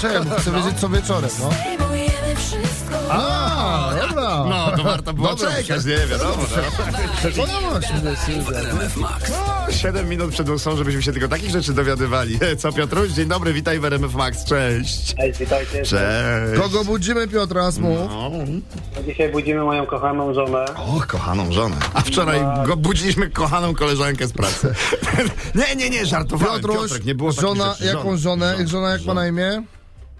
czekaj, bo chcę wiedzieć co wieczorem, no. A, dobra. No, to warto było Dobra, czekać, nie wiadomo. Przekonałeś mnie, Sylwia. No, 7 minut przed ósmą, żebyśmy się tylko takich rzeczy dowiadywali. Co Piotruś? Dzień dobry, witaj w RMF Max, cześć. Cześć, witajcie. Cześć. Kogo budzimy, Piotra, mów? No. Dzisiaj budzimy moją kochaną żonę. Och, kochaną żonę. A wczoraj go budziliśmy kochaną koleżankę z pracy. nie, nie, nie, żartowałem. Piotruś, Piotrek, nie było żona, rzeczy. jaką żonę? Jak żona, jak ma na imię?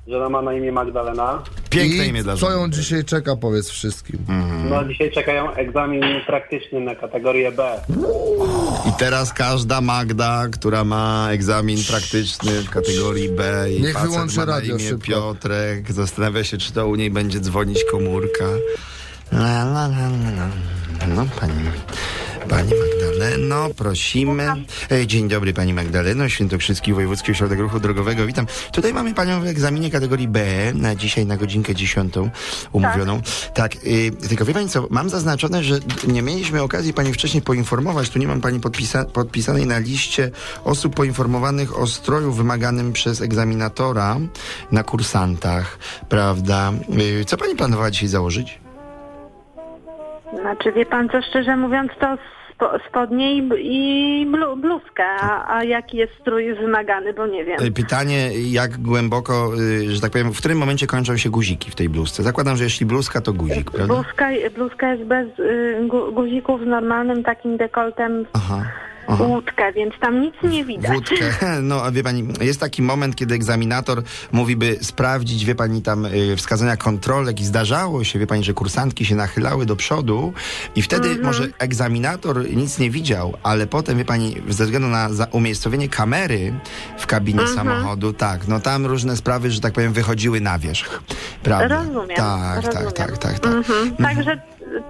Żona ma na imię Magdalena. Piękne I imię dla co żony. ją dzisiaj czeka, powiedz wszystkim. No dzisiaj czekają egzamin praktyczny na kategorię B. I teraz każda Magda, która ma egzamin praktyczny w kategorii B i Niech facet wyłączy ma na radio imię szybko. Piotrek, zastanawia się, czy to u niej będzie dzwonić komórka. La, la, la, la, la. No, pani, pani Magdaleno, prosimy. E, Dzień dobry, pani Magdaleno, Świętokrzyski Wojewódzki Ośrodek Ruchu Drogowego. Witam. Tutaj mamy panią w egzaminie kategorii B na dzisiaj na godzinkę dziesiątą umówioną. Tak, y, tylko wie pani co, mam zaznaczone, że nie mieliśmy okazji pani wcześniej poinformować, tu nie mam pani podpisa podpisanej na liście osób poinformowanych o stroju wymaganym przez egzaminatora na kursantach, prawda? Y, Co pani planowała dzisiaj założyć? Znaczy, wie pan co, szczerze mówiąc, to spo, spodnie i, i blu, bluzkę, a, a jaki jest strój wymagany, bo nie wiem. Y, Pytanie, jak głęboko, y, że tak powiem, w którym momencie kończą się guziki w tej bluzce? Zakładam, że jeśli bluzka, to guzik, prawda? Bluzka, bluzka jest bez y, gu, guzików z normalnym takim dekoltem Aha. Aha. łódkę, więc tam nic nie widać. Wódkę. No, a wie pani, jest taki moment, kiedy egzaminator mówi, by sprawdzić, wie pani, tam y, wskazania kontrolek i zdarzało się, wie pani, że kursantki się nachylały do przodu i wtedy Mhm. może egzaminator nic nie widział, ale potem, wie pani, ze względu na umiejscowienie kamery w kabinie Mhm. samochodu, tak, no tam różne sprawy, że tak powiem, wychodziły na wierzch. Prawda? Rozumiem. Tak, rozumiem. tak, tak, tak, tak. Mhm. Także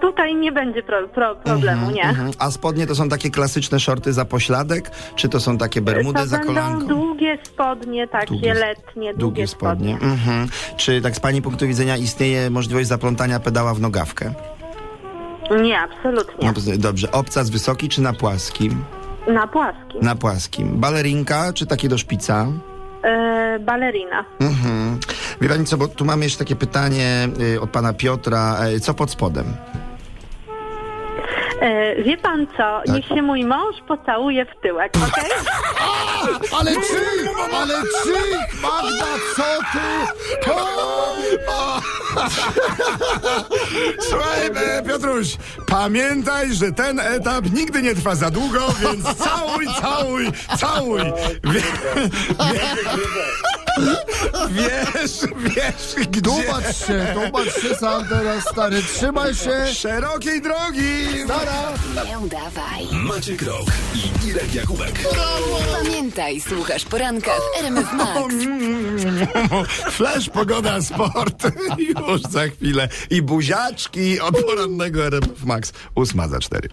tutaj nie będzie pro, pro, problemu, nie? Mhm. A spodnie to są takie klasyczne shorty za pośladek, czy to są takie bermudy to za kolanką? długie spodnie, takie Długie- letnie, Długie spodnie. Mhm. Czy tak z Pani punktu widzenia istnieje możliwość zaplątania pedała w nogawkę? Nie, absolutnie. No, dobrze. Obcas wysoki czy na płaskim? Na płaskim. Na płaskim. Balerinka czy takie do szpica? E, balerina. Mhm. Wie Pani co, bo tu mamy jeszcze takie pytanie y, od Pana Piotra. Y, co pod spodem? E, wie pan co? Tak. Niech się mój mąż pocałuje w tyłek, okej? Ale czy, ale czy, Magda, co ty? O! Słuchaj, e, Piotruś, pamiętaj, że ten etap nigdy nie trwa za długo, więc całuj, całuj, całuj. Wie, wiesz, wiesz, gdzie... Tłumacz się, tłumacz się sam teraz, stary. Trzymaj się. Szerokiej drogi! Stara. Nie udawaj. Maciek Rok i Irek Jakubek. Pamiętaj, słuchasz poranka w RMF Max. Flash, pogoda, sport. Już za chwilę. I buziaczki od porannego RMF Max. Ósma za cztery.